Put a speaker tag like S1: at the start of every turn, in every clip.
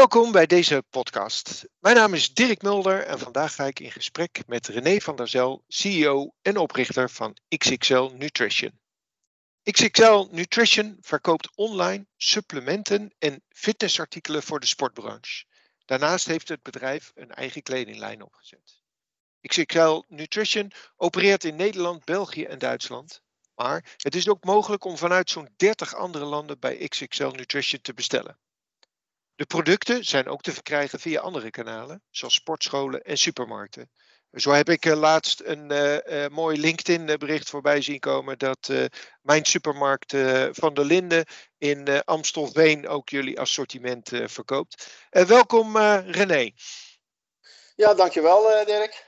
S1: Welkom bij deze podcast. Mijn naam is Dirk Mulder en vandaag ga ik in gesprek met René van der Zel, CEO en oprichter van XXL Nutrition. XXL Nutrition verkoopt online supplementen en fitnessartikelen voor de sportbranche. Daarnaast heeft het bedrijf een eigen kledinglijn opgezet. XXL Nutrition opereert in Nederland, België en Duitsland. Maar het is ook mogelijk om vanuit zo'n 30 andere landen bij XXL Nutrition te bestellen. De producten zijn ook te verkrijgen via andere kanalen, zoals sportscholen en supermarkten. Zo heb ik uh, laatst een uh, uh, mooi LinkedIn-bericht voorbij zien komen dat mijn supermarkt van der Linden in Amstelveen ook jullie assortiment verkoopt. welkom René.
S2: Ja, dankjewel Dirk.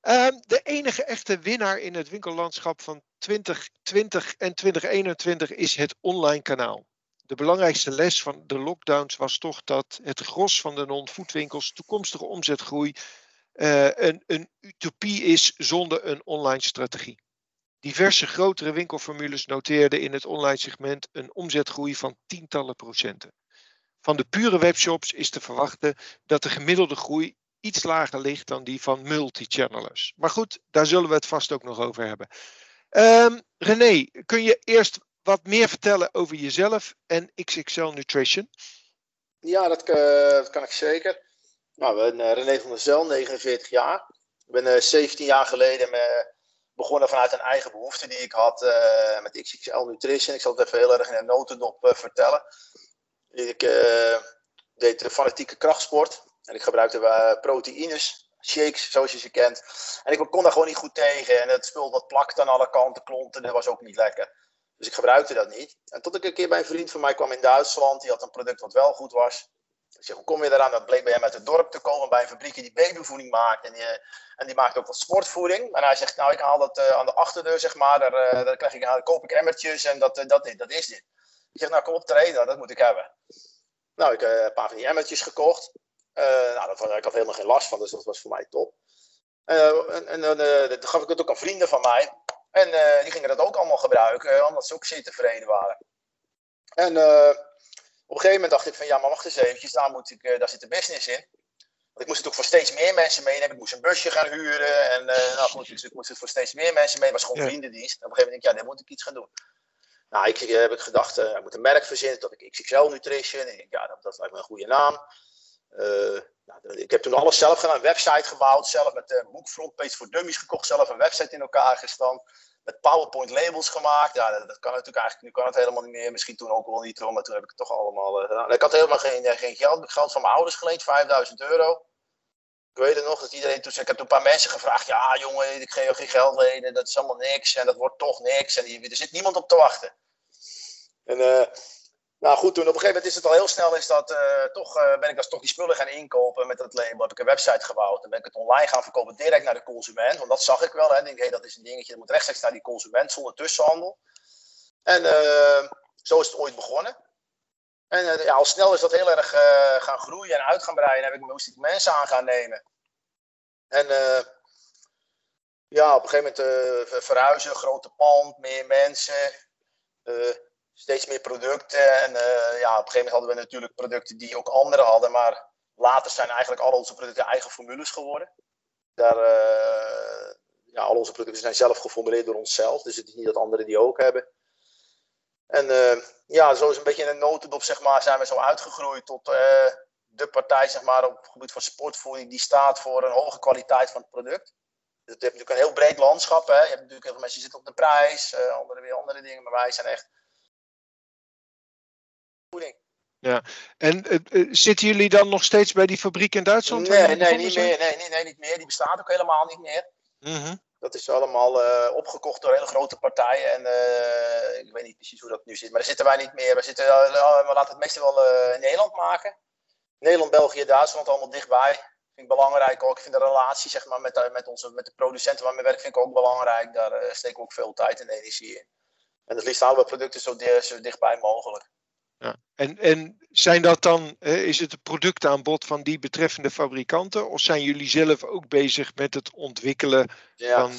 S1: Ehm, de enige echte winnaar in het winkellandschap van 2020 en 2021 is het online kanaal de belangrijkste les van de lockdowns was toch dat het gros van de non-foodwinkels toekomstige omzetgroei uh, een, een utopie is zonder een online strategie. Diverse grotere winkelformules noteerden in het online segment een omzetgroei van tientallen procenten. Van de pure webshops is te verwachten dat de gemiddelde groei iets lager ligt dan die van multichannelers. Maar goed, daar zullen we het vast ook nog over hebben. Um, René, kun je eerst wat meer vertellen over jezelf en XXL Nutrition?
S2: Ja, dat, dat kan ik zeker. Nou, ik ben uh, René van der Zel, 49 jaar. Ik ben uh, 17 jaar geleden begonnen vanuit een eigen behoefte die ik had eh, met XXL Nutrition. Ik zal het even heel erg in een notendop vertellen. Ik deed fanatieke krachtsport en ik gebruikte proteïnes shakes, zoals je ze kent. En ik kon daar gewoon niet goed tegen. En het spul dat plakte aan alle kanten, klonte, dat was ook niet lekker. Dus ik gebruikte dat niet. En tot ik een keer bij een vriend van mij kwam in Duitsland. Die had een product wat wel goed was. Ik zeg, hoe kom je eraan? Dat bleek bij hem uit het dorp te komen. Bij een fabriekje die babyvoeding maakt. En die, en die maakt ook wat sportvoeding. En hij zegt, nou ik haal dat uh, aan de achterdeur zeg maar. Daar, uh, daar, krijg ik, daar koop ik emmertjes en dat, uh, dat, dat is dit. Ik zeg, nou kom op trainen, dat moet ik hebben. Nou, ik heb een paar van die emmertjes gekocht. nou, dat was, ik had helemaal geen last van, dus dat was voor mij top. en en dan gaf ik het ook aan vrienden van mij. En uh, die gingen dat ook allemaal gebruiken, eh, omdat ze ook zeer tevreden waren. En uh, op een gegeven moment dacht ik van ja, maar wacht eens eventjes, daar, moet ik, daar zit de business in. Want ik moest ook voor steeds meer mensen meenemen. Ik moest een busje gaan huren. En nou goed, dus ik moest het voor steeds meer mensen mee. Het was gewoon vriendendienst. En op een gegeven moment denk ik, ja, daar moet ik iets gaan doen. Nou, ik, heb ik gedacht, ik moet een merk verzinnen. Dat ik XXL Nutrition. En ik, ja, dat, dat lijkt me een goede naam. Uh, nou, ik heb toen alles zelf gedaan, een website gebouwd, zelf met uh, boekfrontpage voor dummies gekocht, zelf een website in elkaar gestampt, met PowerPoint labels gemaakt. Ja, dat, kan natuurlijk eigenlijk, nu kan het helemaal niet meer, misschien toen ook wel niet, maar toen heb ik het toch allemaal uh, gedaan. Ik had helemaal geen, geen geld, geld van mijn ouders geleend, 5000 euro. Ik weet het nog, dat iedereen toen zei, ik heb toen een paar mensen gevraagd, ja jongen, ik geef je geen geld lenen, dat is allemaal niks en dat wordt toch niks en er zit niemand op te wachten. En nou goed, toen op een gegeven moment is het al heel snel, is dat, uh, toch, uh, ben ik als toch die spullen gaan inkopen met dat label. Heb ik een website gebouwd. Dan ben ik het online gaan verkopen direct naar de consument. Want dat zag ik wel. Hè. Ik denk, hey, dat is een dingetje, dat moet rechtstreeks naar die consument zonder tussenhandel. En uh, zo is het ooit begonnen. En ja, al snel is dat heel erg gaan groeien en uit gaan breiden. Heb ik, moest mensen aan gaan nemen. En ja, op een gegeven moment verhuizen, grote pand, meer mensen steeds meer producten. En uh, ja, op een gegeven moment hadden we natuurlijk producten die ook anderen hadden. Maar later zijn eigenlijk al onze producten eigen formules geworden. Daar, uh, ja, al onze producten zijn zelf geformuleerd door onszelf. Dus het is niet dat anderen die ook hebben. En uh, ja, zo is een beetje in een notendop zeg maar, zijn we zo uitgegroeid tot de partij zeg maar, op het gebied van sportvoeding die staat voor een hoge kwaliteit van het product. Dus het heeft natuurlijk een heel breed landschap. Hè. Je hebt natuurlijk heel veel mensen die zitten op de prijs, anderen weer andere dingen. Maar wij zijn echt
S1: ja, en uh, zitten jullie dan nog steeds bij die fabriek in Duitsland?
S2: Nee, nee, niet meer, nee, nee, nee, niet meer. Die bestaat ook helemaal niet meer. -hmm. Dat is allemaal uh, opgekocht door hele grote partijen. En ik weet niet precies hoe dat nu zit. Maar daar zitten wij niet meer. We, zitten, we laten het meestal wel in Nederland maken. Nederland, België, Duitsland, allemaal dichtbij. Vind ik belangrijk ook. Ik vind de relatie zeg maar, met, met, onze, met de producenten waarmee we werken vind ik ook belangrijk. Daar steken we ook veel tijd en energie in. En het liefst houden we producten zo, zo dichtbij mogelijk.
S1: Ja. En, en zijn dat dan, is het het productaanbod van die betreffende fabrikanten? Of zijn jullie zelf ook bezig met het ontwikkelen van.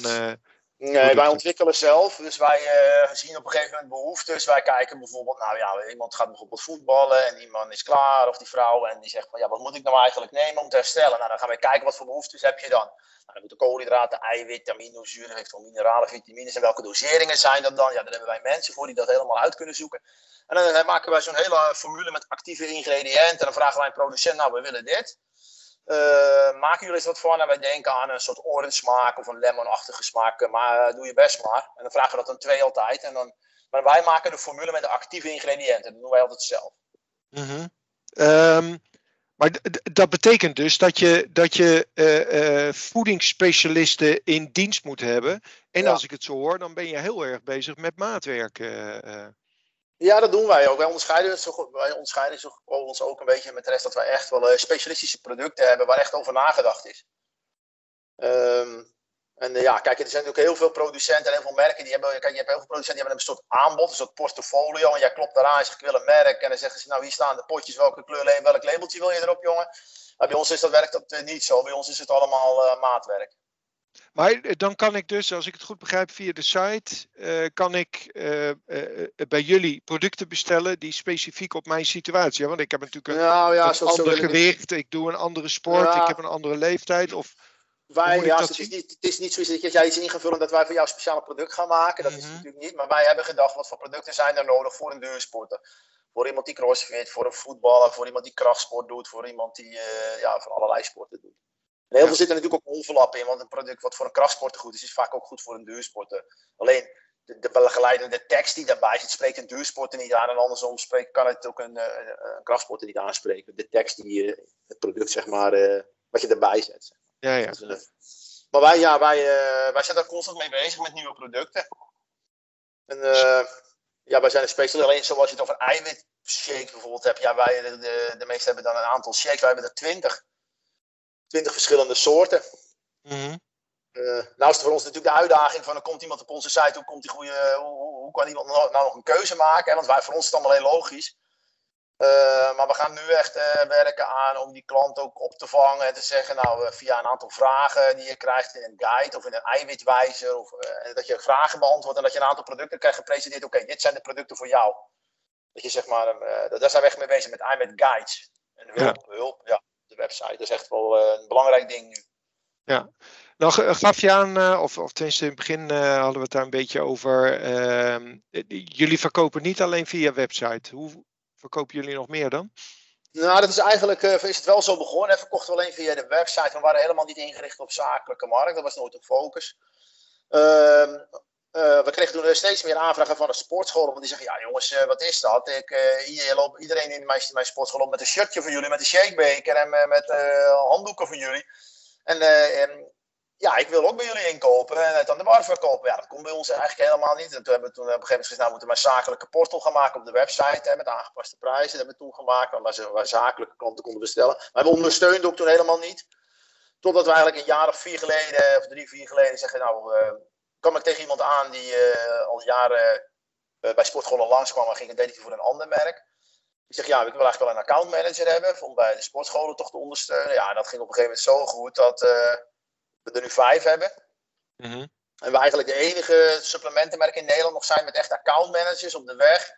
S2: Nee, wij ontwikkelen zelf. Dus wij uh, zien op een gegeven moment behoeftes. Wij kijken bijvoorbeeld, nou ja, iemand gaat bijvoorbeeld voetballen en die man is klaar of die vrouw en die zegt van ja, wat moet ik nou eigenlijk nemen om te herstellen? Nou, dan gaan wij kijken wat voor behoeftes heb je dan. Nou, dan moeten koolhydraten, eiwit, aminozuren, mineralen, vitamines en welke doseringen zijn dat dan? Ja, daar hebben wij mensen voor die dat helemaal uit kunnen zoeken. En dan maken wij zo'n hele formule met actieve ingrediënten en dan vragen wij een producent, nou we willen dit. Uh, maken jullie eens wat van? En wij denken aan een soort orange smaak of een lemonachtige smaak. Maar uh, doe je best maar. En dan vragen we dat dan twee altijd. En dan, maar wij maken de formule met de actieve ingrediënten. Dat doen wij altijd zelf.
S1: Mm -hmm. maar dat betekent dus dat je, dat je uh, voedingsspecialisten in dienst moet hebben. En ja. als ik het zo hoor, dan ben je heel erg bezig met maatwerk.
S2: Ja, dat doen wij ook. Wij onderscheiden, wij onderscheiden ons ook een beetje met de rest dat wij echt wel uh, specialistische producten hebben waar echt over nagedacht is. Um, en uh, ja, kijk, er zijn natuurlijk heel veel producenten en heel veel merken die hebben. Kijk, je hebt heel veel producenten die hebben een soort aanbod, een soort portfolio. En jij klopt daaraan en zegt: Ik wil een merk. En dan zeggen ze: Nou, hier staan de potjes, welke kleur, welk labeltje wil je erop, jongen? Maar bij ons is dat, werkt dat uh, niet zo. Bij ons is het allemaal maatwerk.
S1: Maar eh, dan kan ik dus, als ik het goed begrijp, via de site, uh, kan ik uh, uh, bij jullie producten bestellen die specifiek op mijn situatie. Want ik heb natuurlijk een, nou, ja, een ander gewicht, ik doe een andere sport, ja. ik heb een andere leeftijd. Of,
S2: wij, ja, het, is niet, het is niet zoiets dat jij iets ingevuld dat wij voor jou een speciaal product gaan maken. Dat mm -hmm. is natuurlijk niet. Maar wij hebben gedacht, wat voor producten zijn er nodig voor een duursporter? Voor iemand die crossfit, voor een voetballer, voor iemand die krachtsport doet, voor iemand die ja, voor allerlei sporten doet. En heel veel zitten natuurlijk ook overlap in, want een product wat voor een krachtsporter goed is, is vaak ook goed voor een duursporter. Alleen de, de begeleidende tekst die daarbij zit, spreekt een duursporter niet aan. En andersom spreekt, kan het ook een, een, een krachtsporter niet aanspreken. De tekst die uh, het product, zeg maar, uh, wat je erbij zet. Zeg
S1: maar. Ja, ja.
S2: Dus, maar wij, ja, wij, uh, wij zijn daar constant mee bezig met nieuwe producten. En ja, wij zijn een specialist. Alleen zoals je het over eiwit shake bijvoorbeeld hebt. Ja, wij, de, de, hebben dan een aantal shakes. Wij hebben er twintig twintig verschillende soorten.
S1: Mm
S2: uh, nou is het voor ons natuurlijk de uitdaging van, dan komt iemand op onze site, hoe, komt die goede, hoe, hoe kan iemand nou, nog een keuze maken? Want wij, voor ons is het allemaal heel logisch. Uh, maar we gaan nu echt uh, werken aan om die klant ook op te vangen en te zeggen, nou, via een aantal vragen die je krijgt in een guide of in een eiwitwijzer, of dat je vragen beantwoordt en dat je een aantal producten krijgt gepresenteerd. Oké, dit zijn de producten voor jou. Dat je zeg maar, daar zijn we echt mee bezig met iMed Guides. En hulp, ja. hulp, ja de website. Dat is echt wel eh, een belangrijk ding nu.
S1: Ja, nog gaf je aan, eh, of, of tenminste in het begin hadden we het daar een beetje over. Ehm, jullie verkopen niet alleen via website. Hoe verkopen jullie nog meer dan?
S2: Nou, dat is eigenlijk is het wel zo begonnen. We verkochten alleen via de website. We waren helemaal niet ingericht op zakelijke markt. Dat was nooit een focus. Uh, uh, we kregen toen steeds meer aanvragen van de sportscholen. Want die zeggen, ja jongens, uh, wat is dat? Ik, uh, iedereen in mijn, mijn sportschool loopt met een shirtje van jullie, met een shakebeker en met handdoeken van jullie. En, en, ja, ik wil ook bij jullie inkopen en het aan de bar verkopen. Ja, dat komt bij ons eigenlijk helemaal niet. En toen hebben we toen op een gegeven moment gezegd, nou moeten een zakelijke portal gaan maken op de website. Hè, met aangepaste prijzen. Dat hebben we toen gemaakt, waar, ze, waar zakelijke klanten konden bestellen. Maar we ondersteunden ook toen helemaal niet. Totdat we eigenlijk een jaar of vier geleden, of drie, vier geleden zeggen, nou kwam ik tegen iemand aan die uh, al jaren uh, bij Sportscholen langskwam en ging en deed hij voor een ander merk. Ik zeg, ja, ik wil eigenlijk wel een accountmanager hebben om bij de sportscholen toch te ondersteunen. Ja, en dat ging op een gegeven moment zo goed dat uh, we er nu vijf hebben.
S1: Mm -hmm.
S2: En we eigenlijk de enige supplementenmerk in Nederland nog zijn met echt accountmanagers op de weg.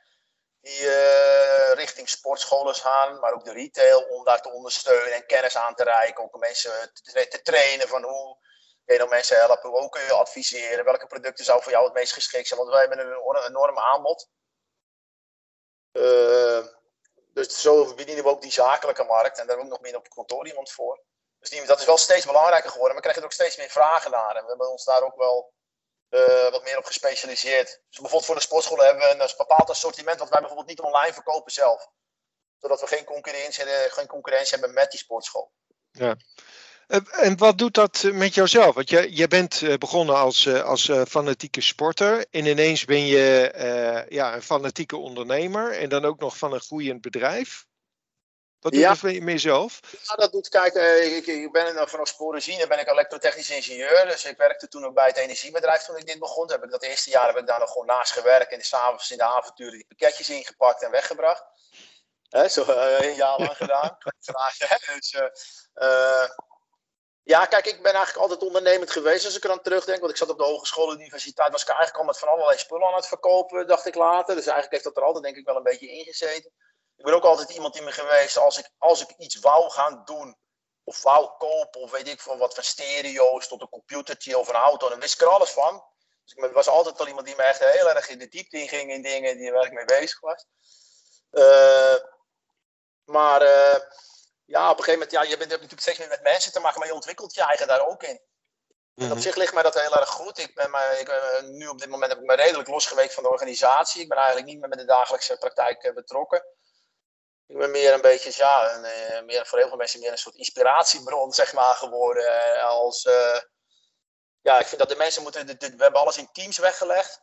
S2: Die uh, richting sportscholen gaan, maar ook de retail om daar te ondersteunen en kennis aan te reiken. Om mensen te, te trainen van hoe kun je mensen helpen? Hoe kun je adviseren? Welke producten zou voor jou het meest geschikt zijn? Want wij hebben een enorm aanbod. Uh, dus zo bedienen we ook die zakelijke markt. En daar ook nog meer op kantoor iemand voor. Dus die, dat is wel steeds belangrijker geworden. Maar we krijgen er ook steeds meer vragen naar. En we hebben ons daar ook wel uh, wat meer op gespecialiseerd. Dus bijvoorbeeld voor de sportscholen hebben we een, bepaald assortiment wat wij bijvoorbeeld niet online verkopen zelf. Zodat we geen concurrentie, geen concurrentie hebben met die sportschool.
S1: Ja. Eh, en wat doet dat met jouzelf? Want je, je bent eh, begonnen als, eh, als fanatieke sporter en ineens ben je uh, ja, een fanatieke ondernemer en dan ook nog van een groeiend bedrijf. Wat doet ja. dat met jezelf?
S2: Ja, dat doet, kijk, ik, ik ben vanaf Sporenzine ben ik elektrotechnisch ingenieur. Dus ik werkte toen ook bij het energiebedrijf toen ik dit begon. Heb ik dat eerste jaar heb ik daar nog gewoon naast gewerkt. En s'avonds in de avonturen die pakketjes ingepakt en weggebracht. He, zo een jaar lang gedaan. dus, Ja, kijk, ik ben eigenlijk altijd ondernemend geweest als ik er aan terugdenk. Want ik zat op de hogeschool en universiteit, was ik eigenlijk al met van allerlei spullen aan het verkopen, dacht ik later. Dus eigenlijk heeft dat er altijd denk ik wel een beetje ingezeten. Ik ben ook altijd iemand in me geweest, als ik, als ik iets wou gaan doen, of wou kopen, of weet ik van wat van stereo's tot een computertje of een auto, dan wist ik er alles van. Dus ik was altijd wel iemand die me echt heel erg in de diepte in ging in dingen die, waar ik mee bezig was. Uh, maar uh, ja, op een gegeven moment, ja, je bent natuurlijk steeds meer met mensen te maken, maar je ontwikkelt je eigen daar ook in. En op mhm. zich ligt mij dat heel erg goed. Ik ben maar, ik, uh, nu op dit moment heb ik me redelijk losgeweekt van de organisatie. Ik ben eigenlijk niet meer met de dagelijkse praktijk betrokken. Ik ben meer een beetje, ja, een, meer, voor heel veel mensen meer een soort inspiratiebron, zeg maar, geworden. als, ja, ik vind dat de mensen moeten, we hebben alles in teams weggelegd,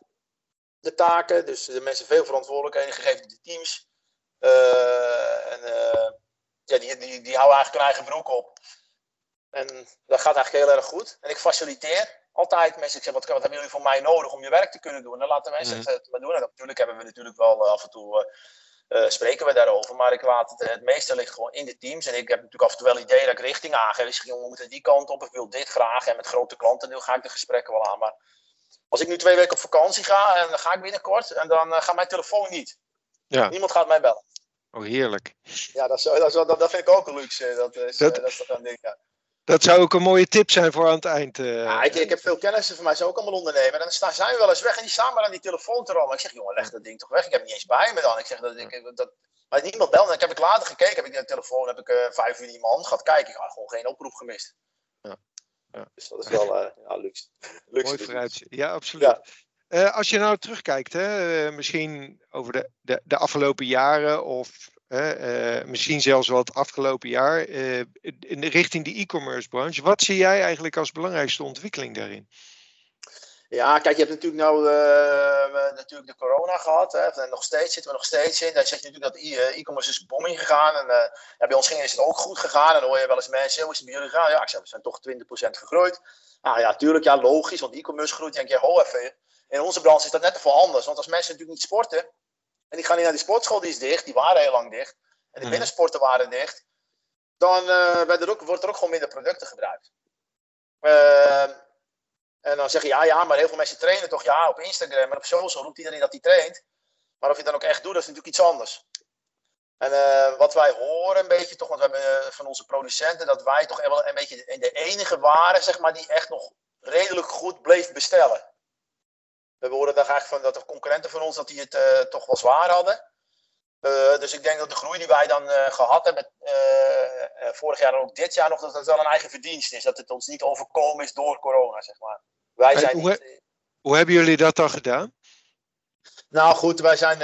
S2: de taken. Dus de mensen veel verantwoordelijkheden gegeven de teams. Uh, ja, die, die, die houden eigenlijk hun eigen broek op. En dat gaat eigenlijk heel erg goed. En ik faciliteer altijd mensen. Ik zeg, wat, wat hebben jullie voor mij nodig om je werk te kunnen doen? En dan laten mensen mm. het maar doen. En natuurlijk hebben we natuurlijk wel af en toe uh, spreken we daarover. Maar ik laat het, het meeste ligt gewoon in de teams. En ik heb natuurlijk af en toe wel idee dat ik richting aangeef. Dus we moeten die kant op. Ik wil dit graag. En met grote klanten nu ga ik de gesprekken wel aan. Maar als ik nu twee weken op vakantie ga en dan ga ik binnenkort. En dan uh, gaat mijn telefoon niet. Ja. Niemand gaat mij bellen.
S1: Oh, heerlijk.
S2: Ja, dat, is, dat, is, dat, dat vind ik ook een luxe. Dat is, dat, uh, dat is toch een ding, ja.
S1: Dat zou ook een mooie tip zijn voor aan het eind. Uh,
S2: ja, ik, ik, heb veel kennissen van mij, zijn ook allemaal ondernemer. En dan staan, zijn we wel eens weg en die staan maar aan die telefoon te rollen. Ik zeg, jongen, leg dat ding toch weg. Ik heb het niet eens bij me dan. Ik zeg, dat, ik, dat, maar niemand belt. En ik heb ik later gekeken, heb ik de telefoon, heb ik uh, vijf uur in mijn hand gehad kijken. Ik had gewoon geen oproep gemist. Ja. ja. Dus dat is wel uh, ja, luxe. luxe.
S1: Mooi vooruit. Ja, absoluut. Ja. Uh, als je nou terugkijkt, hè, misschien over de, de, de afgelopen jaren of uh, misschien zelfs wel het afgelopen jaar, in de richting de e-commerce branche. Wat zie jij eigenlijk als belangrijkste ontwikkeling daarin?
S2: Ja, kijk, je hebt natuurlijk nou natuurlijk de corona gehad. Hè, en nog steeds zitten we nog steeds in. Daar zeg je natuurlijk dat e-commerce is booming gegaan. En ja, bij ons ging, is het ook goed gegaan. En dan hoor je wel eens mensen, hoe is het bij jullie gegaan? Ja, ik zeg, we zijn toch 20% gegroeid. Nou ja, tuurlijk, ja, logisch, want e-commerce groeit. denk je, ho even. In onze branche is dat net even anders. Want als mensen natuurlijk niet sporten, en die gaan niet naar die sportschool, die is dicht. Die waren heel lang dicht. En de mhm. binnensporten waren dicht. Dan uh, er ook, wordt er ook gewoon minder producten gebruikt. Uh, en dan zeg je, ja, ja, maar heel veel mensen trainen toch, ja, op Instagram en op social roept iedereen dat hij traint. Maar of je het dan ook echt doet, dat is natuurlijk iets anders. En uh, wat wij horen een beetje toch, want we hebben van onze producenten, dat wij toch wel een beetje de enige waren, zeg maar, die echt nog redelijk goed bleef bestellen we hoorden dan eigenlijk van dat de concurrenten van ons dat die het uh, toch wel zwaar hadden. Uh, dus ik denk dat de groei die wij dan uh, gehad hebben, vorig jaar en ook dit jaar nog, dat het wel een eigen verdienst is. Dat het ons niet overkomen is door corona, zeg maar.
S1: Wij zijn hoe, niet, hoe hebben jullie dat dan gedaan?
S2: Nou goed, wij zijn.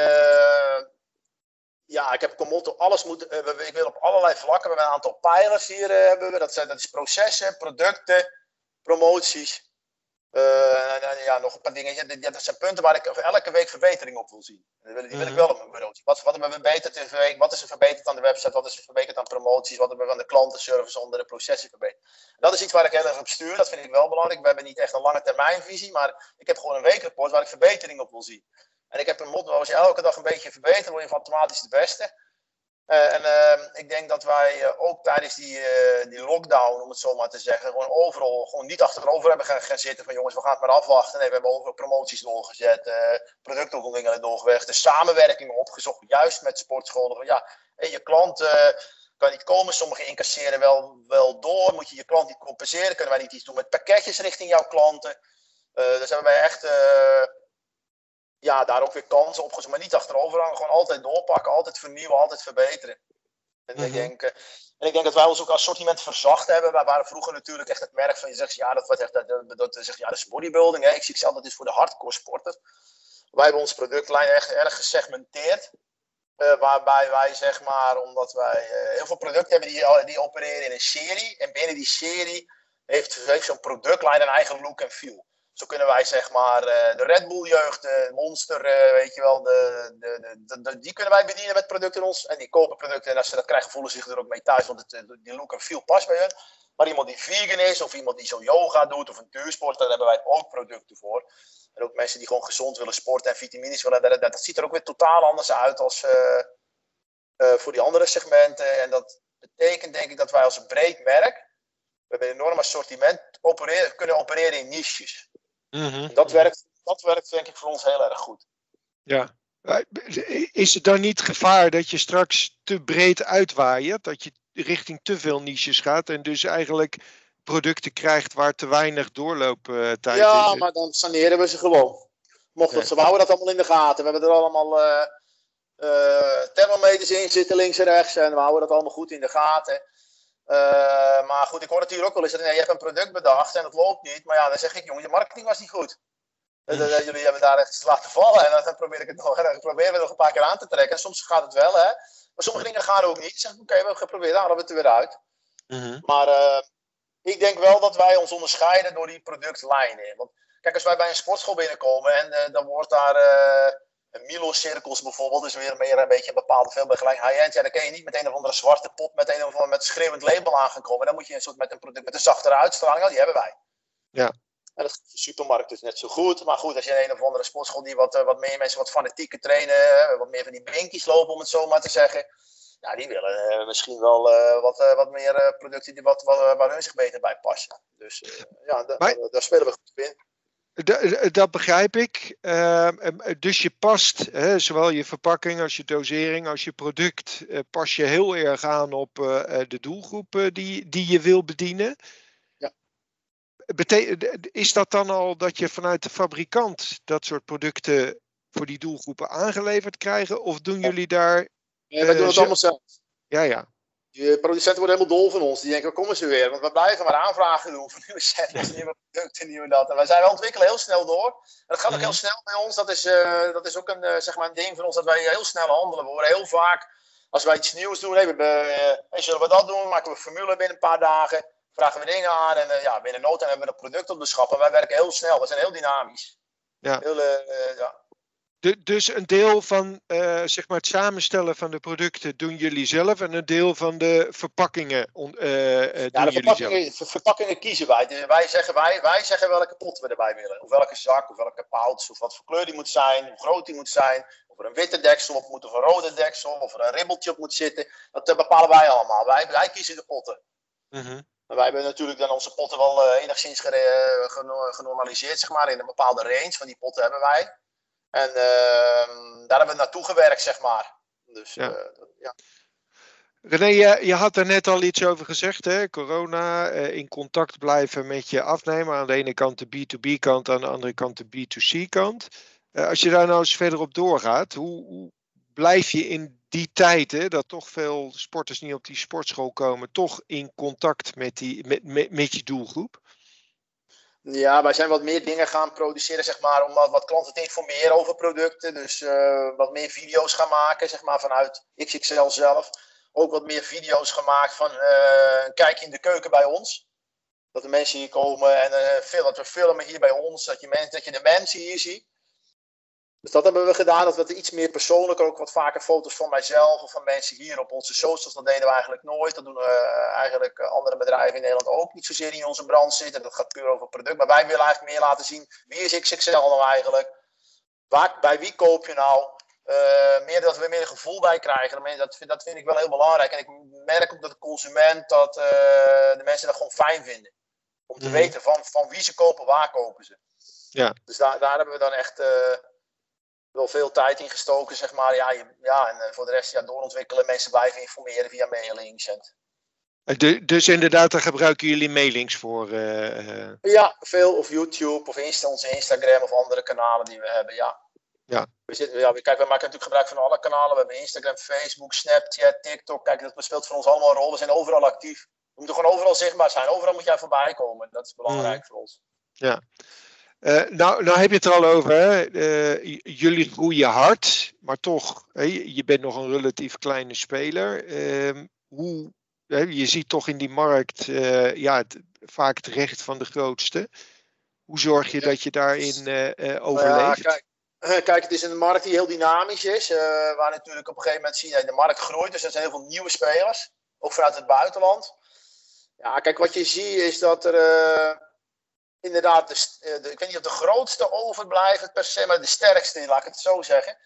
S2: ja, ik heb een motto: alles moet. ik wil op allerlei vlakken. We hebben een aantal pijlers hier. hebben we. Dat, zijn, dat is processen, producten, promoties uh, en, ja, nog een paar dingen. dat zijn punten waar ik elke week verbetering op wil zien. Die wil, die wil ik mhm. wel op mijn bureau zien. Wat, wat hebben we verbeterd Wat is er verbeterd aan de website? Wat is er verbeterd aan promoties? Wat hebben we aan de klantenservice onder de processen verbeterd? Dat is iets waar ik heel erg op stuur. Dat vind ik wel belangrijk. We hebben niet echt een lange termijnvisie. Maar ik heb gewoon een weekrapport waar ik verbetering op wil zien. En ik heb een motto, als je elke dag een beetje verbetert, word je automatisch de beste. Uh, en uh, ik denk dat wij uh, ook tijdens die, die lockdown, om het zo maar te zeggen, gewoon overal gewoon niet achterover hebben gaan, gaan zitten van jongens, we gaan het maar afwachten. Nee, we hebben overal promoties doorgezet, productontwikkelingen doorgewerkt, de samenwerkingen opgezocht, juist met sportscholen. Van, ja, je klant kan niet komen, sommigen incasseren wel, wel door, moet je je klant niet compenseren, kunnen wij niet iets doen met pakketjes richting jouw klanten. dus hebben wij echt ja, daar ook weer kansen op, maar niet achterover hangen. Gewoon altijd doorpakken, altijd vernieuwen, altijd verbeteren. En, ik mhm. denk, eh, en ik denk dat wij ons ook assortiment verzacht hebben. Wij waren vroeger natuurlijk echt het merk van je zegt, ja, dat wordt echt, dat, dat, dat, ja, dat is bodybuilding. Hè. Ik zie zelf dat is voor de hardcore sporter. Wij hebben ons productlijn echt erg gesegmenteerd. Uh, waarbij wij zeg maar, omdat wij uh, heel veel producten hebben die, die opereren in een serie. En binnen die serie heeft, heeft zo'n productlijn een eigen look en feel. Zo kunnen wij zeg maar eh, de Red Bull jeugd, de Monster, eh, weet je wel, de, de, de, die kunnen wij bedienen met producten ons. En die kopen producten en als ze dat krijgen voelen ze zich er ook mee thuis, want het, eh, die look en feel past bij hun. Maar iemand die vegan is of iemand die zo yoga doet of een duursport, daar hebben wij ook producten voor. En ook mensen die gewoon gezond willen sporten en vitamines willen, dat, dat, ziet er ook weer totaal anders uit als voor die andere segmenten. En dat betekent denk ik dat wij als een breed merk We hebben een enorm assortiment, kunnen opereren in niches.
S1: Mhm.
S2: Dat, werkt, dat werkt denk ik voor ons heel erg goed.
S1: Ja. Is het dan niet gevaar dat je straks te breed uitwaait? Dat je richting te veel niches gaat en dus eigenlijk producten krijgt waar te weinig doorlooptijd
S2: ja,
S1: is?
S2: Ja, maar dan saneren we ze gewoon. Mocht dat, ja. we houden dat allemaal in de gaten. We hebben er allemaal uh, uh, thermometers in zitten, links en rechts. En we houden dat allemaal goed in de gaten. Uh, maar goed, ik hoor het hier ook wel eens. Dat, nee, je hebt een product bedacht en dat loopt niet. Maar ja, dan zeg ik, jongen, je marketing was niet goed. Mm. Jullie hebben daar echt laten vallen. En dan probeer ik het nog, dan proberen we nog een paar keer aan te trekken. En soms gaat het wel, hè. Maar sommige dingen gaan ook niet. Zeg, oké, okay, we hebben geprobeerd, halen we het er weer uit.
S1: Mm -hmm.
S2: Maar uh, ik denk wel dat wij ons onderscheiden door die productlijnen. Want kijk, als wij bij een sportschool binnenkomen en dan wordt daar een Milo-cirkels bijvoorbeeld, dus weer meer een beetje een bepaalde veel gelijk high-end. Ja, dan kun je niet met een of andere zwarte pot met een of andere met schreeuwend label aangekomen. Dan moet je een soort met een product met een zachtere uitstraling, nou, die hebben wij.
S1: Ja.
S2: En dat de supermarkt dus net zo goed. Maar goed, als je een of andere sportschool die wat, uh, wat meer mensen wat fanatieker trainen, wat meer van die binkies lopen, om het zo maar te zeggen. Ja, die willen uh, misschien wel uh, wat, uh, wat meer producten die wat, wat, waar hun zich beter bij passen. Dus ja,
S1: maar,
S2: daar spelen we goed in.
S1: Dat begrijp ik. Ehm, dus je past, hè, zowel je verpakking als je dosering, als je product, pas je heel erg aan op de doelgroep die, die je wil bedienen.
S2: Ja.
S1: Is dat dan al dat je vanuit de fabrikant dat soort producten voor die doelgroepen aangeleverd krijgen? Of doen jullie daar
S2: Nee, wij doen het allemaal zelf.
S1: Ja, ja.
S2: De producenten worden helemaal dol van ons. Die denken, komen ze weer. Want we blijven maar aanvragen doen voor nieuwe sets, nieuwe producten, nieuwe dat. En wij zijn wel ontwikkelen heel snel door. En dat gaat ook heel snel bij ons. Dat is, uh, dat is ook een, uh, zeg maar een ding van ons dat wij heel snel handelen. We worden heel vaak, als wij iets nieuws doen, hey, we, uh, zullen we dat doen? Maken we formule binnen een paar dagen. Vragen we dingen aan. En ja, binnen no time hebben we een product op de schap. En wij werken heel snel. We zijn heel dynamisch.
S1: Ja.
S2: Heel, ja.
S1: De, dus een deel van uh, zeg maar het samenstellen van de producten doen jullie zelf en een deel van de verpakkingen uh,
S2: ja,
S1: doen
S2: de
S1: jullie
S2: verpakkingen,
S1: zelf.
S2: verpakkingen kiezen wij. Wij, zeggen, wij, wij zeggen welke pot we erbij willen. Of welke zak, of welke pouch, of wat voor kleur die moet zijn, hoe groot die moet zijn. Of er een witte deksel op moet, of een rode deksel, of er een ribbeltje op moet zitten. Dat bepalen wij allemaal. Wij, wij kiezen de potten.
S1: Mm -hmm.
S2: Maar wij hebben natuurlijk dan onze potten wel enigszins genormaliseerd, zeg maar, in een bepaalde range. Van die potten hebben wij. En uh, daar hebben we naartoe gewerkt, zeg maar. Dus,
S1: ja.
S2: Ja.
S1: René, je, je, had er net al iets over gezegd, hè? corona, uh, in contact blijven met je afnemer. Aan de ene kant de B2B kant, aan de andere kant de B2C kant. als je daar nou eens verder op doorgaat, hoe, hoe blijf je in die tijd, hè, dat toch veel sporters niet op die sportschool komen, toch in contact met, die, met, met, met je doelgroep?
S2: Ja, wij zijn wat meer dingen gaan produceren, zeg maar, om wat, klanten te informeren over producten. Dus uh, wat meer video's gaan maken, zeg maar, vanuit XXL zelf. Ook wat meer video's gemaakt van uh, een kijkje in de keuken bij ons. Dat de mensen hier komen en uh, dat we filmen hier bij ons, dat je, mensen, dat je de mensen hier ziet. Dus dat hebben we gedaan, dat we het iets meer persoonlijk, ook wat vaker foto's van mijzelf of van mensen hier op onze socials. Dat deden we eigenlijk nooit. Dat doen uh, eigenlijk andere bedrijven in Nederland ook niet zozeer in onze brand zitten. Dat gaat puur over product. Maar wij willen eigenlijk meer laten zien, wie is XXL nou eigenlijk? Waar, bij wie koop je nou? Uh, meer dat we meer een gevoel bij krijgen. Dat, dat vind ik wel heel belangrijk. En ik merk ook dat de consument, dat uh, de mensen dat gewoon fijn vinden. Om te mm. weten van, van wie ze kopen, waar kopen ze.
S1: Ja.
S2: Dus daar, daar hebben we dan echt wel veel tijd in gestoken, zeg maar. Ja, je, ja en uh, voor de rest ja, doorontwikkelen, mensen blijven informeren via mailings. En...
S1: De, dus inderdaad, daar gebruiken jullie mailings voor? Uh,
S2: ja, veel. Of YouTube, of Insta, onze Instagram, of andere kanalen die we hebben, ja.
S1: Ja.
S2: We zitten, ja, kijk, we maken natuurlijk gebruik van alle kanalen. We hebben Instagram, Facebook, Snapchat, TikTok. Kijk, dat speelt voor ons allemaal een rol. We zijn overal actief. We moeten gewoon overal zichtbaar zijn. Overal moet jij voorbij komen. Dat is belangrijk mm. voor ons.
S1: Ja. Uh, nou, nou heb je het er al over. Hè? Uh, jullie groeien hard, maar toch, hè, je bent nog een relatief kleine speler. Uh, hoe, hè, je ziet toch in die markt eh, ja, het, vaak het recht van de grootste. Hoe zorg je dat je daarin overleeft?
S2: Ja, kijk, kijk, het is een markt die heel dynamisch is. waar natuurlijk op een gegeven moment zie je de markt groeit. Dus er zijn heel veel nieuwe spelers, ook vanuit het buitenland. Ja, kijk, wat je ziet is dat er inderdaad, de, de, ik weet niet of de grootste overblijft per se, maar de sterkste, laat ik het zo zeggen.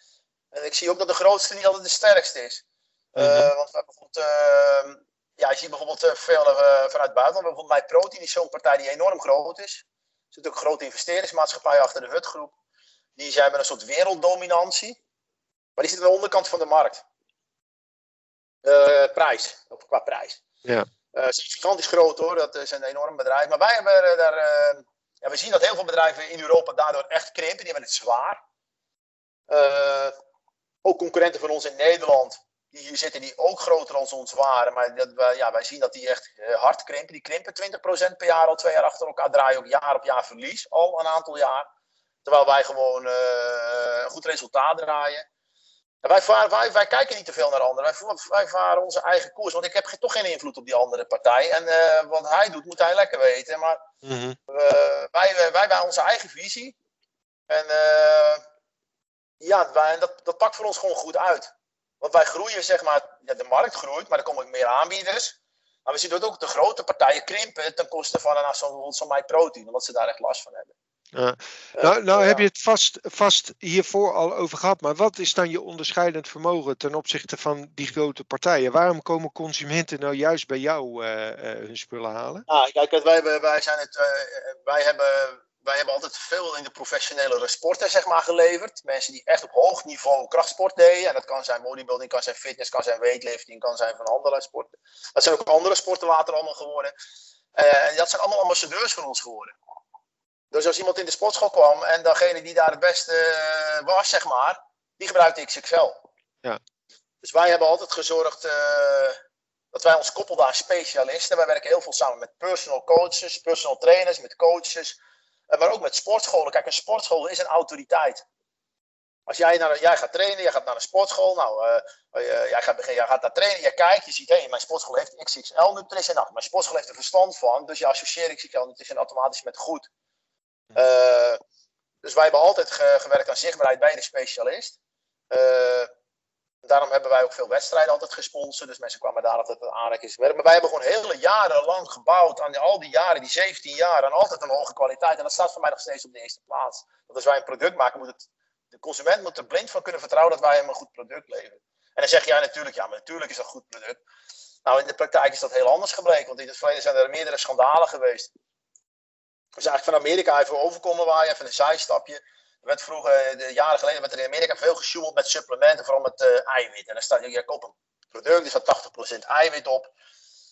S2: En ik zie ook dat de grootste niet altijd de sterkste is. Mm -hmm. uh, want bijvoorbeeld, uh, ja, je ziet bijvoorbeeld veel vanuit buitenland. Bijvoorbeeld MyProtein is zo'n partij die enorm groot is. Er zit ook een grote investeringsmaatschappij achter de Hutgroep. Die zijn met een soort werelddominantie. Maar die zit aan de onderkant van de markt. prijs, qua prijs.
S1: Ja.
S2: Uh, zijn gigantisch groot hoor, dat is een enorm bedrijf. Maar wij hebben daar, ja, we zien dat heel veel bedrijven in Europa daardoor echt krimpen, die hebben het zwaar. Ook concurrenten van ons in Nederland, die hier zitten, die ook groter dan ons waren. Maar dat, wij, ja, wij zien dat die echt hard krimpen. Die krimpen 20% per jaar al twee jaar achter elkaar, draaien ook jaar op jaar verlies, al een aantal jaar. Terwijl wij gewoon een goed resultaat draaien. En wij, varen, wij, wij, kijken niet te veel naar anderen. Wij, wij, varen onze eigen koers. Want ik heb toch geen invloed op die andere partij. En uh, wat hij doet, moet hij lekker weten. Maar mm -hmm. uh, wij, wij, wij hebben onze eigen visie. En uh, ja, wij, dat, dat pakt voor ons gewoon goed uit. Want wij groeien, zeg maar, ja, de markt groeit, maar er komen ook meer aanbieders. Maar we zien dat ook de grote partijen krimpen ten koste van een zo'n zo MyProtein, omdat ze daar echt last van hebben.
S1: Ja. Nou, nou heb je het vast, vast hiervoor al over gehad, maar wat is dan je onderscheidend vermogen ten opzichte van die grote partijen? Waarom komen consumenten nou juist bij jou uh, uh, hun spullen halen?
S2: Ah, kijk, wij, wij, zijn het, uh, wij, hebben, wij hebben altijd veel in de professionele sporten zeg maar, geleverd. Mensen die echt op hoog niveau krachtsport deden. En dat kan zijn bodybuilding, kan zijn fitness, kan zijn weightlifting, kan zijn van andere sporten. Dat zijn ook andere sporten later allemaal geworden. en dat zijn allemaal ambassadeurs van ons geworden. Dus als iemand in de sportschool kwam en degene die daar het beste uh, was, zeg maar, die gebruikte XXL.
S1: Ja.
S2: Dus wij hebben altijd gezorgd uh, dat wij ons koppelden aan specialisten. Wij werken heel veel samen met personal coaches, personal trainers, met coaches, uh, maar ook met sportscholen. Kijk, een sportschool is een autoriteit. Als jij, naar, jij gaat trainen, jij gaat naar een sportschool, nou, jij, gaat, jij gaat daar trainen, je kijkt, je ziet, hé, hey, mijn sportschool heeft XXL nutrition. Nou, mijn sportschool heeft er verstand van, dus je associeert XXL nutrition automatisch met goed. Uh, dus wij hebben altijd ge gewerkt aan zichtbaarheid bij de specialist. Uh, daarom hebben wij ook veel wedstrijden altijd gesponsord. Dus mensen kwamen daar altijd aan werk. Maar wij hebben gewoon hele jaren lang gebouwd. Aan al die jaren, die 17 jaar. En altijd een hoge kwaliteit. En dat staat voor mij nog steeds op de eerste plaats. Want als wij een product maken, moet het, de consument moet er blind van kunnen vertrouwen dat wij hem een goed product leveren. En dan zeg jij natuurlijk, ja, maar natuurlijk is dat een goed product. Nou, in de praktijk is dat heel anders gebleken. Want in het verleden zijn er meerdere schandalen geweest. Dus eigenlijk van Amerika even overkomen waar je even een zijstapje. Er werd vroeger, eh, de jaren geleden, werd er in Amerika veel gesjoemeld met supplementen, vooral met uh, eiwit. En dan staat je koopt een product, er staat 80% eiwit op.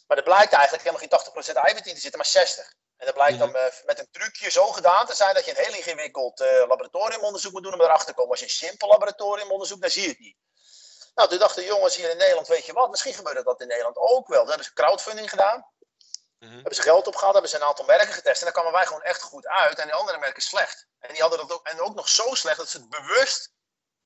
S2: Maar er blijkt eigenlijk helemaal geen 80% eiwit in te zitten, maar 60. En dat blijkt dan uh, met een trucje zo gedaan te zijn dat je een heel ingewikkeld uh, laboratoriumonderzoek moet doen om erachter te komen. Als je een simpel laboratoriumonderzoek, dan zie je het niet. Nou, toen dachten jongens hier in Nederland, weet je wat, misschien gebeurt dat in Nederland ook wel. Toen hebben ze crowdfunding gedaan. Mm Hebben ze geld opgehaald, hebben ze een aantal merken getest. En dan kwamen wij gewoon echt goed uit. En die andere merken slecht. En die hadden dat ook, en ook nog zo slecht dat ze het bewust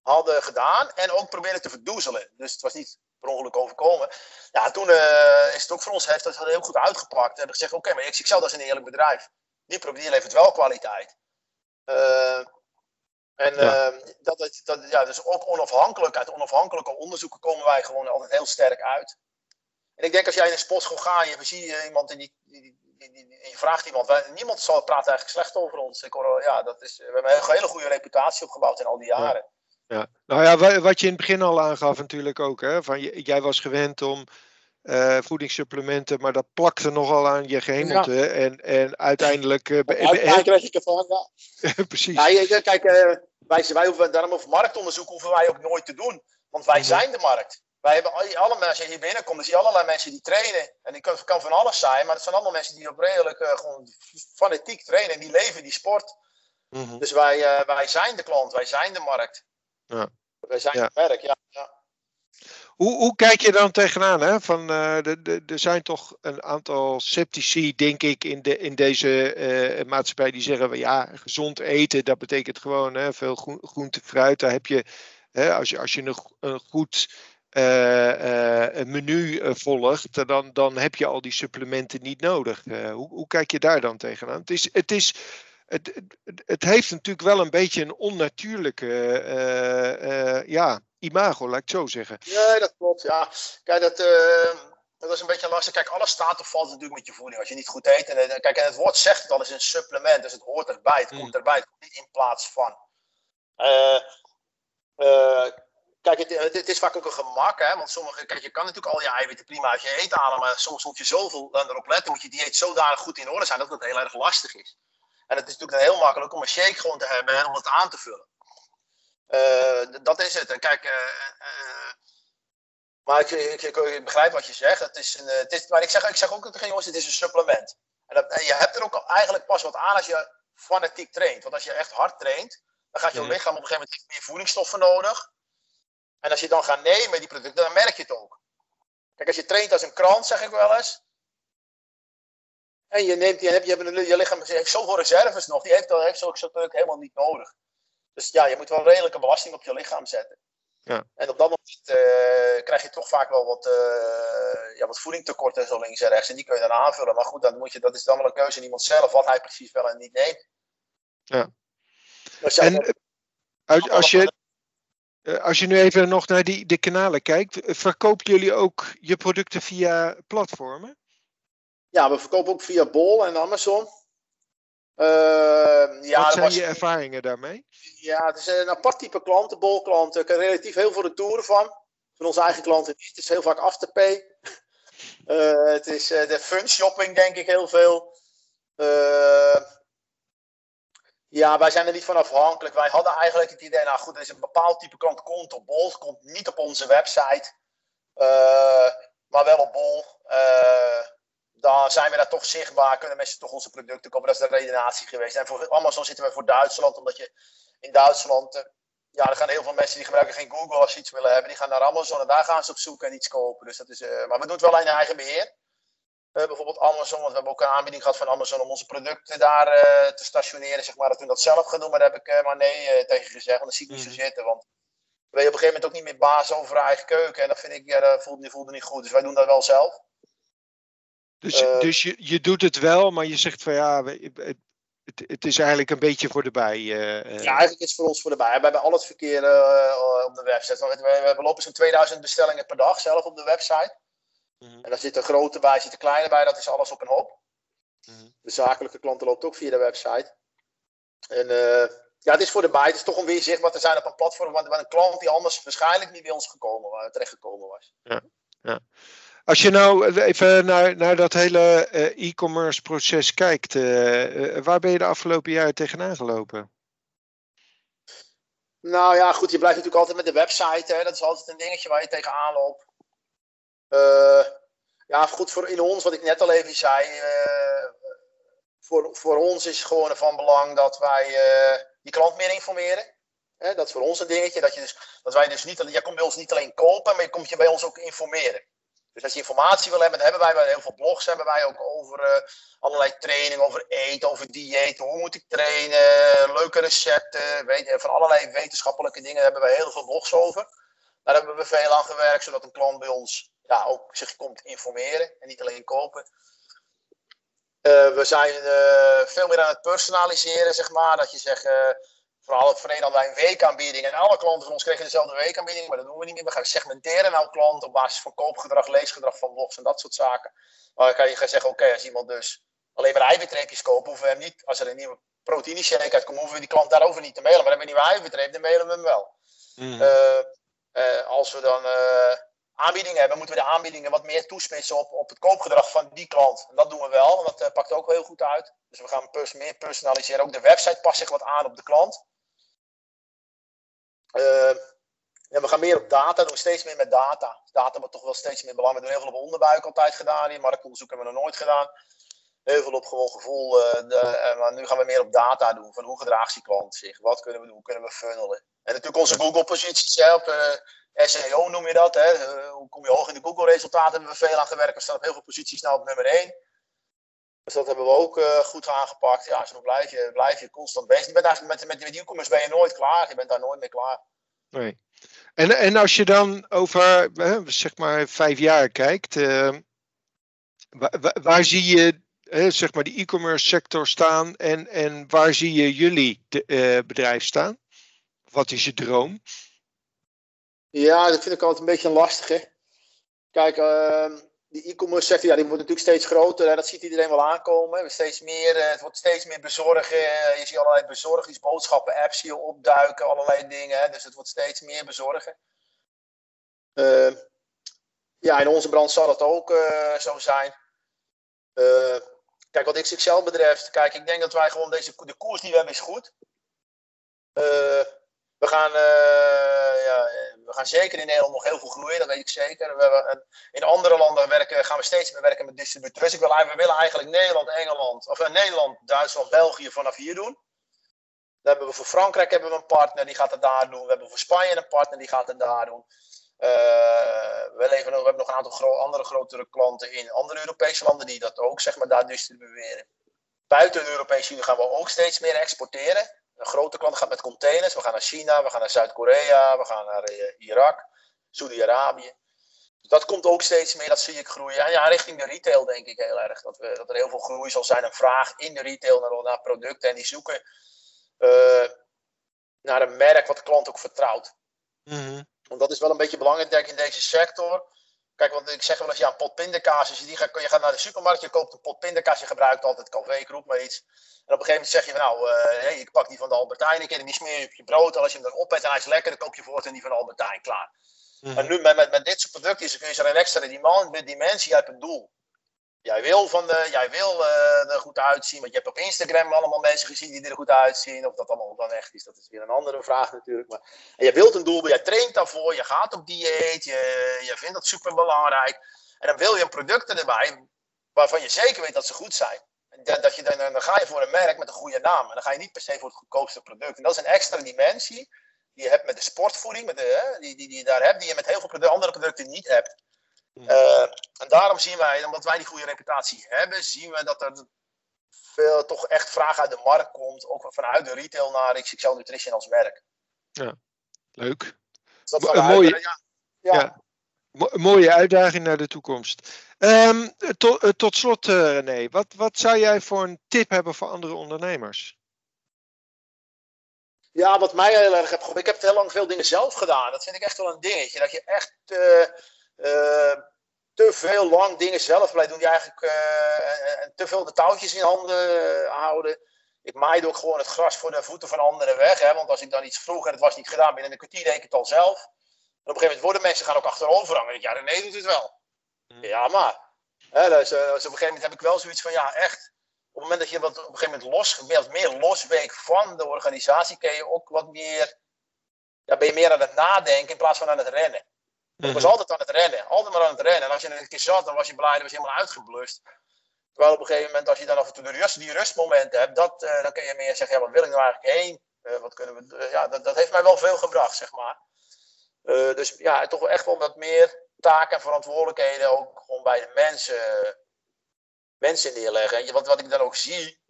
S2: hadden gedaan. En ook probeerden te verdoezelen. Dus het was niet per ongeluk overkomen. Ja, toen uh, is het ook voor ons heeft dat heel goed uitgepakt. We hebben gezegd, oké, okay, maar XXL dat is een eerlijk bedrijf. Die, die levert wel kwaliteit. Uh, en ja. Uh, dat, dat, ja, dus ook onafhankelijk, uit onafhankelijke onderzoeken komen wij gewoon altijd heel sterk uit. En ik denk als jij in een sportschool gaat, je iemand en die, die, die, die, je vraagt iemand, wij, niemand zal praten eigenlijk slecht over ons. Ik hoor, ja, dat is, we hebben een hele goede reputatie opgebouwd in al die jaren.
S1: Ja. ja. Nou ja, wat je in het begin al aangaf natuurlijk ook, hè, van, jij was gewend om uh, voedingssupplementen, maar dat plakte nogal aan je gehemelte. Ja. En, en uiteindelijk. Uh,
S2: uiteindelijk krijg ik ervan,
S1: ja. Precies.
S2: Ja, kijk, uh, wij, wij hoeven daarom over marktonderzoek hoeven wij ook nooit te doen. Want wij zijn de markt. Wij hebben alle mensen die hier binnenkomen, zie je allerlei mensen die trainen. En die kan, kan, van alles zijn, maar het zijn allemaal mensen die op redelijk uh, gewoon fanatiek trainen. En die leven die sport. Mm -hmm. Dus wij, uh, wij zijn de klant, wij zijn de markt.
S1: Ja.
S2: Wij zijn ja. het merk, ja. ja.
S1: Hoe, hoe, kijk je dan tegenaan? Hè? Van, uh, de, de, er zijn toch een aantal sceptici, denk ik, in, de, in deze uh, maatschappij die zeggen: ja, gezond eten, dat betekent gewoon hè, veel groen, groente, fruit. Daar heb je, hè, als je, als je een, een goed een menu volgt, dan, dan heb je al die supplementen niet nodig. hoe, hoe kijk je daar dan tegenaan? Het, is, het, is, het, het, het heeft natuurlijk wel een beetje een onnatuurlijke ja, imago, laat ik het zo zeggen.
S2: Nee, dat klopt. Ja. Kijk, dat, dat is een beetje lastig. Kijk, alles staat of valt natuurlijk met je voeding. Als je niet goed eet. En, kijk, en het woord zegt het al, is een supplement. Dus het hoort erbij. Het komt erbij. Het komt niet in plaats van. Kijk, het, het, is vaak ook een gemak, hè? want sommige, kijk, je kan natuurlijk al je eiwitten prima uit je eten halen, maar soms moet je zoveel erop letten, moet je dieet zodanig goed in orde zijn dat het heel erg lastig is. En het is natuurlijk heel makkelijk om een shake gewoon te hebben en om het aan te vullen. Uh, dat is het. En kijk, uh, uh, maar ik, ik, ik, begrijp wat je zegt. Het is een, het is, maar ik zeg, ik zeg ook tegen jongens, het is een supplement. En, dat, en je hebt er ook eigenlijk pas wat aan als je fanatiek traint. Want als je echt hard traint, dan gaat je mhm. lichaam op een gegeven moment meer voedingsstoffen nodig. En als je dan gaat nemen die producten, dan merk je het ook. Kijk, als je traint als een krant, zeg ik wel eens. En je neemt die, je, hebt, je lichaam heeft zoveel reserves nog, die heeft, heeft zo'n product helemaal niet nodig. Dus ja, je moet wel redelijke belasting op je lichaam zetten. Ja. En op dat moment uh, krijg je toch vaak wel wat, uh, ja, wat voedingtekorten zo links en rechts. En die kun je dan aanvullen. Maar goed, dan moet je, dat is dan wel een keuze in iemand zelf, wat hij precies wel en niet neemt.
S1: Ja. Dus en eh, als, als, je, als je nu even nog naar die, de kanalen kijkt, verkopen jullie ook je producten via platformen?
S2: Ja, we verkopen ook via Bol en Amazon.
S1: Uh, ja, Wat zijn je ervaringen daarmee?
S2: Ja, het is een apart type klanten, bolklanten. Ik heb relatief heel veel retouren van. Van onze eigen klanten niet. Het is heel vaak afterpay. Uh, het is uh, de fun shopping, denk ik, heel veel. Uh, ja, wij zijn er niet van afhankelijk. Wij hadden eigenlijk het idee, nou goed, er is een bepaald type klant komt op Bol, komt niet op onze website, maar wel op Bol dan zijn we daar toch zichtbaar, kunnen mensen toch onze producten kopen. Dat is de redenatie geweest. En voor Amazon zitten we voor Duitsland, omdat je in Duitsland, eh, ja, er gaan heel veel mensen die gebruiken geen Google als ze iets willen hebben. Die gaan naar Amazon en daar gaan ze op zoek en iets kopen. Dus dat is, uh, maar we doen het wel in eigen beheer. Uh, bijvoorbeeld Amazon, want we hebben ook een aanbieding gehad van Amazon om onze producten daar uh, te stationeren. Zeg maar, dat toen dat zelf gaan doen, maar daar heb ik maar nee tegen gezegd. Want dat zie ik niet zo mhm. zitten. Want ben je op een gegeven moment ook niet meer baas over eigen keuken. En dat vind ik, ja, dat voelt, voelt niet goed. Dus wij doen dat wel zelf.
S1: Dus, uh, dus je, je doet het wel, maar je zegt van ja, het, het is eigenlijk een beetje voor de bij. Uh,
S2: ja, eigenlijk is het voor ons voor de bij. We hebben al het verkeer uh, op de website. We, we, we lopen zo'n 2000 bestellingen per dag zelf op de website. Mm -hmm. En daar zitten grote bij, zitten kleine bij, dat is alles op een hoop. Mm -hmm. De zakelijke klanten loopt ook via de website. En ja, het is voor de bij. Het is toch om weer zichtbaar te zijn op een platform waar een klant die anders waarschijnlijk niet bij ons gekomen, terechtgekomen was.
S1: Ja, ja. Als je nou even naar, naar dat hele uh, e-commerce proces kijkt, uh, waar ben je de afgelopen jaren tegenaan gelopen?
S2: Nou ja, goed, je blijft natuurlijk altijd met de website. Hè? Dat is altijd een dingetje waar je tegenaan loopt. Ja, goed, voor in ons, wat ik net al even zei. voor, voor ons is gewoon van belang dat wij die klant meer informeren. Hè? Dat is voor ons een dingetje. Dat, je dus, dat wij dus niet, jij komt bij ons niet alleen kopen, maar je komt je bij ons ook informeren. Dus als je informatie wil hebben, dan hebben wij bij heel veel blogs hebben wij ook over allerlei training, over eten, over dieet, hoe moet ik trainen, leuke recepten, weet van allerlei wetenschappelijke dingen hebben wij heel veel blogs over. Daar hebben we veel aan gewerkt, zodat een klant bij ons ja, ook zich komt informeren en niet alleen kopen. Uh, we zijn uh, veel meer aan het personaliseren, zeg maar. Dat je zegt, Vooral het hadden wij een weekaanbieding en alle klanten van ons kregen dezelfde weekaanbieding, maar dat doen we niet meer. We gaan segmenteren naar klanten op basis van koopgedrag, leesgedrag van blogs en dat soort zaken. Maar dan kan je gaan zeggen, oké, als iemand dus alleen maar eiwitreepjes koopt, hoeven we hem niet, als er een nieuwe proteïne shake uitkomt, hoeven we die klant daarover niet te mailen. Maar hebben we een nieuwe eiwitreep, dan mailen we hem wel. Mm. Uh, uh, als we dan uh, aanbiedingen hebben, moeten we de aanbiedingen wat meer toespitsen op, op het koopgedrag van die klant. En dat doen we wel, dat pakt ook heel goed uit. Dus we gaan meer personaliseren. Ook de website past zich wat aan op de klant. Uh, we gaan meer op data, doen steeds meer met data. Data wordt toch wel steeds meer belangrijk. We doen heel veel op onderbuik altijd gedaan. In marktonderzoek hebben we nog nooit gedaan. Heel veel op gewoon gevoel. Uh, maar nu gaan we meer op data doen. Van hoe gedraagt die klant zich? Wat kunnen we doen? Hoe kunnen we funnelen? En natuurlijk onze Google-posities. SEO noem je dat. Hè? hoe kom je hoog in de Google-resultaten? Hebben we veel aan gewerkt. We staan op heel veel posities nou op nummer 1. Dus dat hebben we ook uh, goed aangepakt. Ja, zo blijf je, blijf je constant bezig. Je bent eigenlijk met, met, met e-commerce ben je nooit klaar. Je bent daar nooit meer klaar.
S1: Nee. En, en als je dan over zeg maar vijf jaar kijkt, uh, waar, waar, zie je zeg maar de e-commerce sector staan en, en waar zie je jullie bedrijf staan? Wat is je droom?
S2: Ja, dat vind ik altijd een beetje lastig. Hè? Kijk, ehm, die e-commerce sector, ja, die wordt natuurlijk steeds groter. Hè? Dat ziet iedereen wel aankomen. Steeds meer, eh, het wordt steeds meer bezorgen. Je ziet allerlei bezorgingsboodschappen, apps hier opduiken, allerlei dingen. Hè? Dus het wordt steeds meer bezorgen. ja, in onze brand zal het ook zo zijn. kijk, wat XXL betreft, kijk, ik denk dat wij gewoon deze, de koers die we hebben is goed. We gaan ja, we gaan zeker in Nederland nog heel veel groeien, dat weet ik zeker. We hebben, in andere landen werken, gaan we steeds meer werken met distributeurs. Ik wil, we willen eigenlijk Nederland, Engeland, of Nederland, Duitsland, België vanaf hier doen. Dan hebben we voor Frankrijk hebben we een partner, die gaat het daar doen. We hebben voor Spanje een partner, die gaat het daar doen. Uh, we, we hebben nog een aantal andere grotere klanten in andere Europese landen die dat ook zeg maar, daar distribueren. Buiten de Europese Unie gaan we ook steeds meer exporteren. Een grote klant gaat met containers. We gaan naar China, we gaan naar Zuid-Korea, we gaan naar uh, Irak, Saudi-Arabië. Dus dat komt ook steeds meer, dat zie ik groeien. En ja, richting de retail denk ik heel erg. Dat, we, dat er heel veel groei zal zijn en vraag in de retail naar, naar producten. En die zoeken uh, naar een merk wat de klant ook vertrouwt. Mm Want dat is wel een beetje belangrijk denk ik in deze sector. Kijk, want ik zeg wel eens, ja, een pot pindakaas. Als je, die gaat, je gaat naar de supermarkt, je koopt een pot pindakaas, je gebruikt altijd Calvé, ik roep maar iets. En op een gegeven moment zeg je van, nou, uh, hey, ik pak die van de Albertijn en die smeer je op je brood. En als je hem dan opeet en hij is lekker, dan koop je voortaan die van de Albertijn, klaar. Mm En nu met, met, met dit soort producten kun je er een extra dimensie, uit het doel. Jij wil, van de, jij wil uh, er goed uitzien, want je hebt op Instagram allemaal mensen gezien die er goed uitzien. Of dat allemaal dan echt is, dat is weer een andere vraag natuurlijk. Maar, en je wilt een doel, jij traint daarvoor, je gaat op dieet, je, je vindt dat super belangrijk. En dan wil je producten erbij waarvan je zeker weet dat ze goed zijn. En dat je, dan, dan ga je voor een merk met een goede naam. En dan ga je niet per se voor het goedkoopste product. En dat is een extra dimensie die je hebt met de sportvoeding, met de, die, die, die je daar hebt, die je met heel veel andere producten niet hebt. Uh, en daarom zien wij, omdat wij die goede reputatie hebben, zien we dat er veel toch echt vraag uit de markt komt, ook vanuit de retail naar XXL Nutrition als merk.
S1: Ja, leuk. dat een mooie, ja. ja. mooie uitdaging naar de toekomst. Um, tot, tot slot, uh, René, wat, wat zou jij voor een tip hebben voor andere ondernemers?
S2: Ja, wat mij heel erg heb geholpen. Ik heb heel lang veel dingen zelf gedaan. Dat vind ik echt wel een dingetje. Dat je echt uh, te veel lang dingen zelf blijft doen. Die eigenlijk uh, te veel de touwtjes in handen houden. Ik maaide ook gewoon het gras voor de voeten van anderen weg. Hè? Want als ik dan iets vroeg en het was niet gedaan, binnen een kwartier deed ik het al zelf. En op een gegeven moment worden mensen gaan ook achterover hangen. Ja, nee, doet het wel. Hmm. Ja, maar. Hè, dus, dus, op een gegeven moment heb ik wel zoiets van, ja, echt. Op het moment dat je wat, op een gegeven moment los, meer, meer losweek van de organisatie, kun je ook wat meer. Ja, ben je meer aan het nadenken in plaats van aan het rennen. Ik was mhm. altijd aan het rennen, altijd maar aan het rennen. En als je een keer zat, dan was je blij, dan was je helemaal uitgeblust. Terwijl op een gegeven moment, als je dan af en toe de rust, die rustmomenten hebt, dat, uh, dan kun je meer zeggen, ja, wat wil ik nou eigenlijk heen? Uh, wat kunnen we, uh, ja, dat, dat heeft mij wel veel gebracht, zeg maar. dus ja, toch echt wel wat meer taken en verantwoordelijkheden ook gewoon bij de mensen, mensen neerleggen. En wat, wat ik dan ook zie,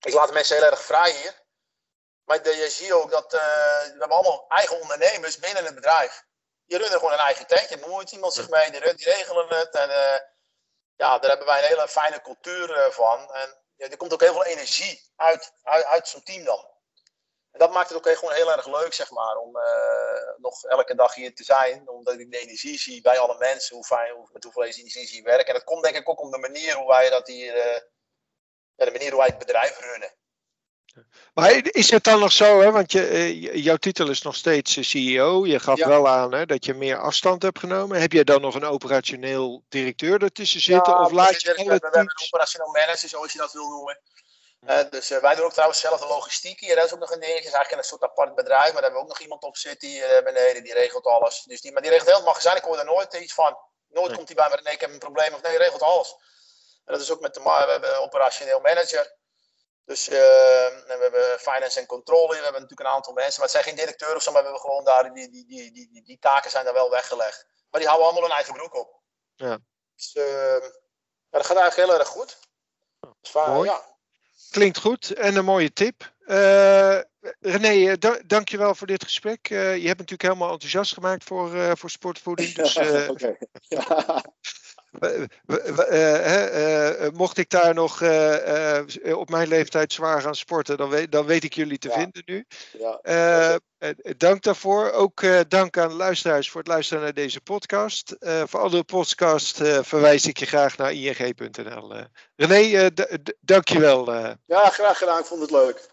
S2: ik laat de mensen heel erg vrij hier. Maar je ziet ook dat we hebben allemaal eigen ondernemers binnen het bedrijf die runnen gewoon een eigen tentje. Er moet iemand zich mee, die, die regelen het. En uh, ja, daar hebben wij een hele fijne cultuur uh, van. En ja, er komt ook heel veel energie uit, uit, uit zo'n team dan. En dat maakt het ook gewoon heel erg leuk, zeg maar, om uh, nog elke dag hier te zijn. Omdat ik de energie zie bij alle mensen, hoe fijn, hoe, met hoeveel energie zie werken. En dat komt denk ik ook om de manier hoe wij dat hier, ja, de manier hoe wij het bedrijf runnen.
S1: Maar is het dan nog zo, hè? want je, eh, jouw titel is nog steeds eh, CEO. Je gaf wel aan hè, dat je meer afstand hebt genomen. Heb je dan nog een operationeel directeur ertussen zitten? of laat je
S2: we, we, hebben een operationeel manager, zoals je dat wil noemen. Uh, dus uh, wij doen ook trouwens zelf de logistiek hier. Dat is ook nog een dingetje. Het is eigenlijk een soort apart bedrijf. Maar daar hebben we ook nog iemand op zitten hier beneden. Die regelt alles. Dus die, maar die regelt heel het magazijn. Ik hoor er nooit iets van. Nooit komt hij bij me. Nee, ik heb een probleem. Of nee, die regelt alles. En dat is ook met de we hebben een operationeel manager. Dus uh, we hebben finance en controle. We hebben natuurlijk een aantal mensen. Maar het zijn geen directeuren of zo. Maar we hebben gewoon daar. Die, die, die, die, die, taken zijn daar wel weggelegd. Maar die houden allemaal hun eigen broek op. Ja. Dus uh, ja, dat gaat eigenlijk heel erg goed.
S1: Dus, Mooi. Ja. Klinkt goed en een mooie tip. Uh, René, da dankjewel voor dit gesprek. Uh, je hebt natuurlijk helemaal enthousiast gemaakt voor, voor sportvoeding. Dus, okay. Ja. Uh, mocht ik daar nog op mijn leeftijd zwaar gaan sporten, dan weet, dan weet ik jullie te vinden nu. Ja, dank daarvoor. Ook dank aan de luisteraars voor het luisteren naar deze podcast. voor andere podcasts verwijs ik je graag naar ing.nl. René, dank je wel.
S2: Ja, graag gedaan. Ik vond het leuk.